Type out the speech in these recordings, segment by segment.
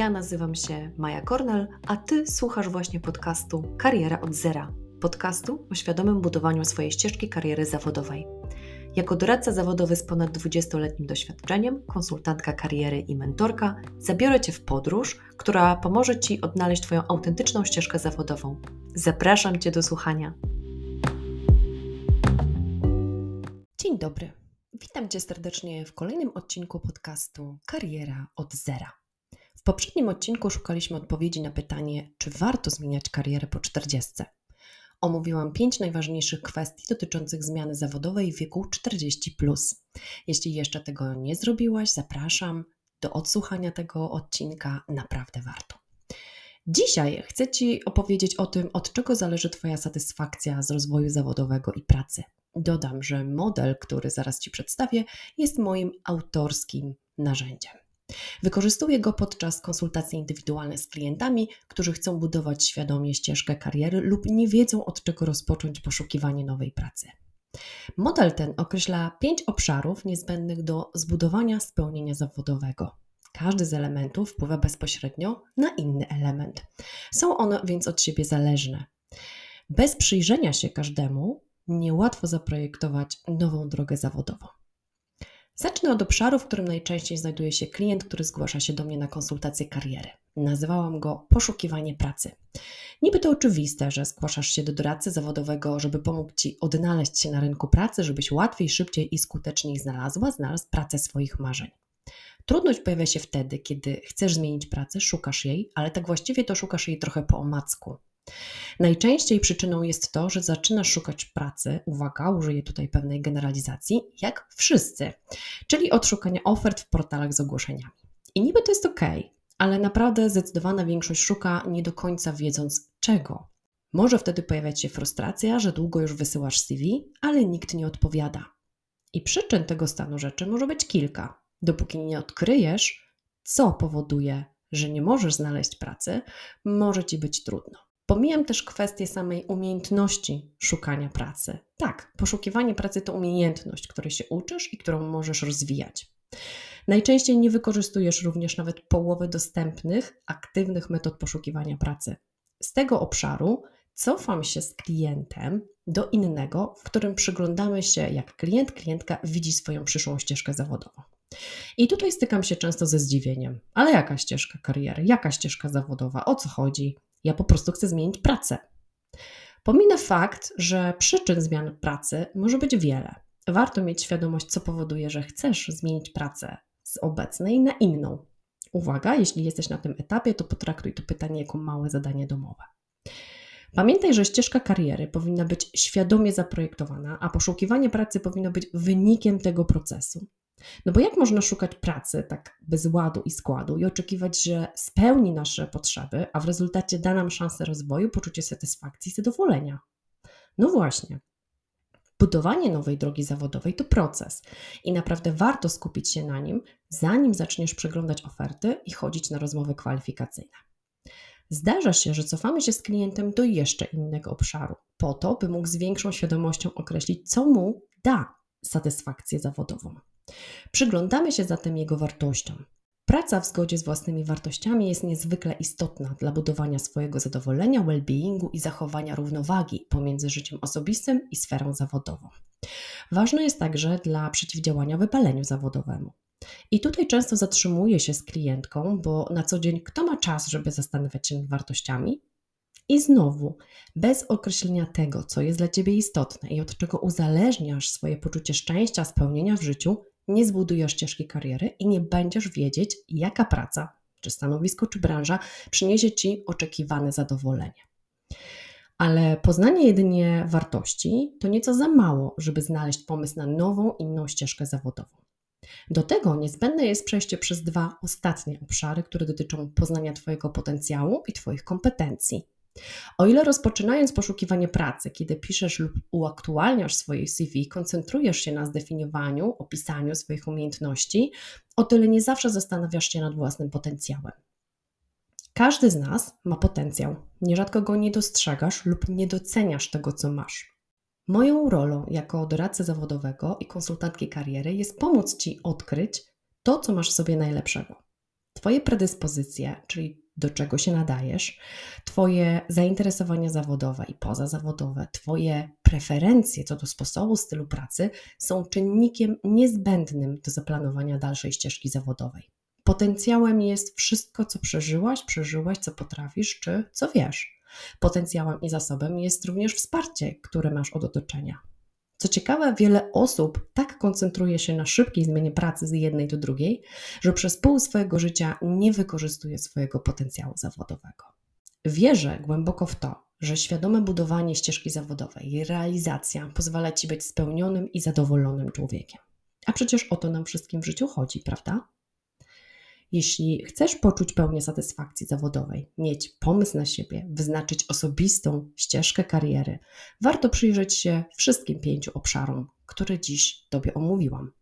Ja nazywam się Maja Kornel, a Ty słuchasz właśnie podcastu Kariera od Zera. Podcastu o świadomym budowaniu swojej ścieżki kariery zawodowej. Jako doradca zawodowy z ponad 20-letnim doświadczeniem, konsultantka kariery i mentorka, zabiorę Cię w podróż, która pomoże Ci odnaleźć Twoją autentyczną ścieżkę zawodową. Zapraszam Cię do słuchania. Dzień dobry. Witam Cię serdecznie w kolejnym odcinku podcastu Kariera od Zera. W poprzednim odcinku szukaliśmy odpowiedzi na pytanie, czy warto zmieniać karierę po 40. Omówiłam pięć najważniejszych kwestii dotyczących zmiany zawodowej w wieku 40. Jeśli jeszcze tego nie zrobiłaś, zapraszam do odsłuchania tego odcinka, naprawdę warto. Dzisiaj chcę Ci opowiedzieć o tym, od czego zależy Twoja satysfakcja z rozwoju zawodowego i pracy. Dodam, że model, który zaraz Ci przedstawię, jest moim autorskim narzędziem. Wykorzystuję go podczas konsultacji indywidualnych z klientami, którzy chcą budować świadomie ścieżkę kariery lub nie wiedzą od czego rozpocząć poszukiwanie nowej pracy. Model ten określa pięć obszarów niezbędnych do zbudowania spełnienia zawodowego. Każdy z elementów wpływa bezpośrednio na inny element. Są one więc od siebie zależne. Bez przyjrzenia się każdemu niełatwo zaprojektować nową drogę zawodową. Zacznę od obszaru, w którym najczęściej znajduje się klient, który zgłasza się do mnie na konsultację kariery. Nazywałam go poszukiwanie pracy. Niby to oczywiste, że zgłaszasz się do doradcy zawodowego, żeby pomóc Ci odnaleźć się na rynku pracy, żebyś łatwiej, szybciej i skuteczniej znalazła, znalazł pracę swoich marzeń. Trudność pojawia się wtedy, kiedy chcesz zmienić pracę, szukasz jej, ale tak właściwie to szukasz jej trochę po omacku. Najczęściej przyczyną jest to, że zaczynasz szukać pracy, uwaga, użyję tutaj pewnej generalizacji, jak wszyscy, czyli od szukania ofert w portalach z ogłoszeniami. I niby to jest ok, ale naprawdę zdecydowana większość szuka nie do końca wiedząc czego. Może wtedy pojawiać się frustracja, że długo już wysyłasz CV, ale nikt nie odpowiada. I przyczyn tego stanu rzeczy może być kilka. Dopóki nie odkryjesz, co powoduje, że nie możesz znaleźć pracy, może ci być trudno. Pomijam też kwestię samej umiejętności szukania pracy. Tak, poszukiwanie pracy to umiejętność, której się uczysz i którą możesz rozwijać. Najczęściej nie wykorzystujesz również nawet połowy dostępnych, aktywnych metod poszukiwania pracy. Z tego obszaru cofam się z klientem do innego, w którym przyglądamy się, jak klient, klientka widzi swoją przyszłą ścieżkę zawodową. I tutaj stykam się często ze zdziwieniem. Ale jaka ścieżka kariery, jaka ścieżka zawodowa, o co chodzi? Ja po prostu chcę zmienić pracę. Pominę fakt, że przyczyn zmian pracy może być wiele. Warto mieć świadomość, co powoduje, że chcesz zmienić pracę z obecnej na inną. Uwaga, jeśli jesteś na tym etapie, to potraktuj to pytanie jako małe zadanie domowe. Pamiętaj, że ścieżka kariery powinna być świadomie zaprojektowana, a poszukiwanie pracy powinno być wynikiem tego procesu. No bo jak można szukać pracy tak bez ładu i składu i oczekiwać, że spełni nasze potrzeby, a w rezultacie da nam szansę rozwoju, poczucie satysfakcji i zadowolenia? No właśnie. Budowanie nowej drogi zawodowej to proces i naprawdę warto skupić się na nim, zanim zaczniesz przeglądać oferty i chodzić na rozmowy kwalifikacyjne. Zdarza się, że cofamy się z klientem do jeszcze innego obszaru, po to, by mógł z większą świadomością określić, co mu da satysfakcję zawodową. Przyglądamy się zatem jego wartościom. Praca w zgodzie z własnymi wartościami jest niezwykle istotna dla budowania swojego zadowolenia, well-beingu i zachowania równowagi pomiędzy życiem osobistym i sferą zawodową. Ważne jest także dla przeciwdziałania wypaleniu zawodowemu. I tutaj często zatrzymuję się z klientką, bo na co dzień kto ma czas, żeby zastanawiać się nad wartościami? I znowu, bez określenia tego, co jest dla Ciebie istotne i od czego uzależniasz swoje poczucie szczęścia, spełnienia w życiu, nie zbudujesz ścieżki kariery i nie będziesz wiedzieć, jaka praca, czy stanowisko, czy branża przyniesie Ci oczekiwane zadowolenie. Ale poznanie jedynie wartości to nieco za mało, żeby znaleźć pomysł na nową, inną ścieżkę zawodową. Do tego niezbędne jest przejście przez dwa ostatnie obszary, które dotyczą poznania Twojego potencjału i Twoich kompetencji. O ile rozpoczynając poszukiwanie pracy, kiedy piszesz lub uaktualniasz swoje CV, koncentrujesz się na zdefiniowaniu, opisaniu swoich umiejętności, o tyle nie zawsze zastanawiasz się nad własnym potencjałem. Każdy z nas ma potencjał, nierzadko go nie dostrzegasz lub nie doceniasz tego, co masz. Moją rolą jako doradcy zawodowego i konsultantki kariery jest pomóc Ci odkryć to, co masz w sobie najlepszego. Twoje predyspozycje, czyli do czego się nadajesz, Twoje zainteresowania zawodowe i pozazawodowe, Twoje preferencje co do sposobu, stylu pracy są czynnikiem niezbędnym do zaplanowania dalszej ścieżki zawodowej. Potencjałem jest wszystko, co przeżyłaś, przeżyłaś, co potrafisz, czy co wiesz. Potencjałem i zasobem jest również wsparcie, które masz od otoczenia. Co ciekawe, wiele osób tak koncentruje się na szybkiej zmianie pracy z jednej do drugiej, że przez pół swojego życia nie wykorzystuje swojego potencjału zawodowego. Wierzę głęboko w to, że świadome budowanie ścieżki zawodowej i realizacja pozwala ci być spełnionym i zadowolonym człowiekiem. A przecież o to nam wszystkim w życiu chodzi, prawda? Jeśli chcesz poczuć pełnię satysfakcji zawodowej, mieć pomysł na siebie, wyznaczyć osobistą ścieżkę kariery, warto przyjrzeć się wszystkim pięciu obszarom, które dziś Tobie omówiłam.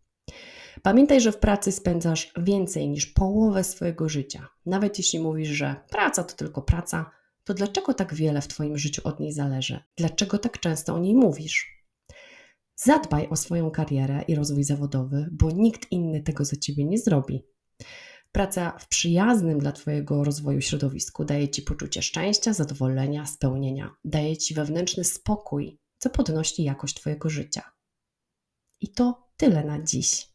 Pamiętaj, że w pracy spędzasz więcej niż połowę swojego życia. Nawet jeśli mówisz, że praca to tylko praca, to dlaczego tak wiele w Twoim życiu od niej zależy? Dlaczego tak często o niej mówisz? Zadbaj o swoją karierę i rozwój zawodowy, bo nikt inny tego za Ciebie nie zrobi. Praca w przyjaznym dla Twojego rozwoju środowisku daje Ci poczucie szczęścia, zadowolenia, spełnienia, daje Ci wewnętrzny spokój, co podnosi jakość Twojego życia. I to tyle na dziś.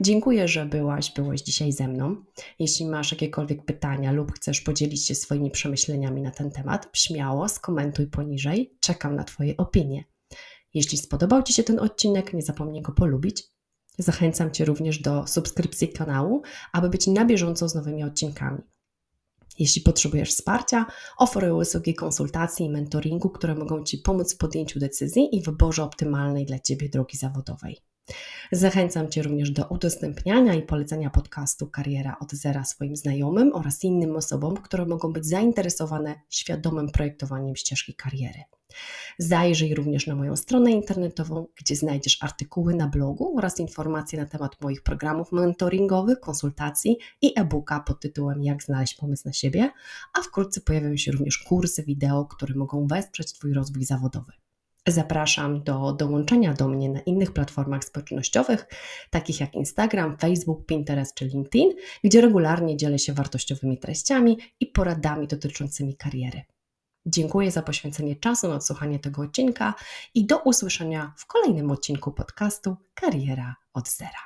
Dziękuję, że byłaś, byłeś dzisiaj ze mną. Jeśli masz jakiekolwiek pytania lub chcesz podzielić się swoimi przemyśleniami na ten temat, śmiało skomentuj poniżej. Czekam na Twoje opinie. Jeśli spodobał Ci się ten odcinek, nie zapomnij go polubić Zachęcam Cię również do subskrypcji kanału, aby być na bieżąco z nowymi odcinkami. Jeśli potrzebujesz wsparcia, oferuję usługi konsultacji i mentoringu, które mogą Ci pomóc w podjęciu decyzji i wyborze optymalnej dla Ciebie drogi zawodowej. Zachęcam Cię również do udostępniania i polecenia podcastu Kariera od Zera swoim znajomym oraz innym osobom, które mogą być zainteresowane świadomym projektowaniem ścieżki kariery. Zajrzyj również na moją stronę internetową, gdzie znajdziesz artykuły na blogu oraz informacje na temat moich programów mentoringowych, konsultacji i e-booka pod tytułem Jak znaleźć pomysł na siebie, a wkrótce pojawią się również kursy wideo, które mogą wesprzeć Twój rozwój zawodowy. Zapraszam do dołączenia do mnie na innych platformach społecznościowych, takich jak Instagram, Facebook, Pinterest czy LinkedIn, gdzie regularnie dzielę się wartościowymi treściami i poradami dotyczącymi kariery. Dziękuję za poświęcenie czasu na odsłuchanie tego odcinka i do usłyszenia w kolejnym odcinku podcastu Kariera od Zera.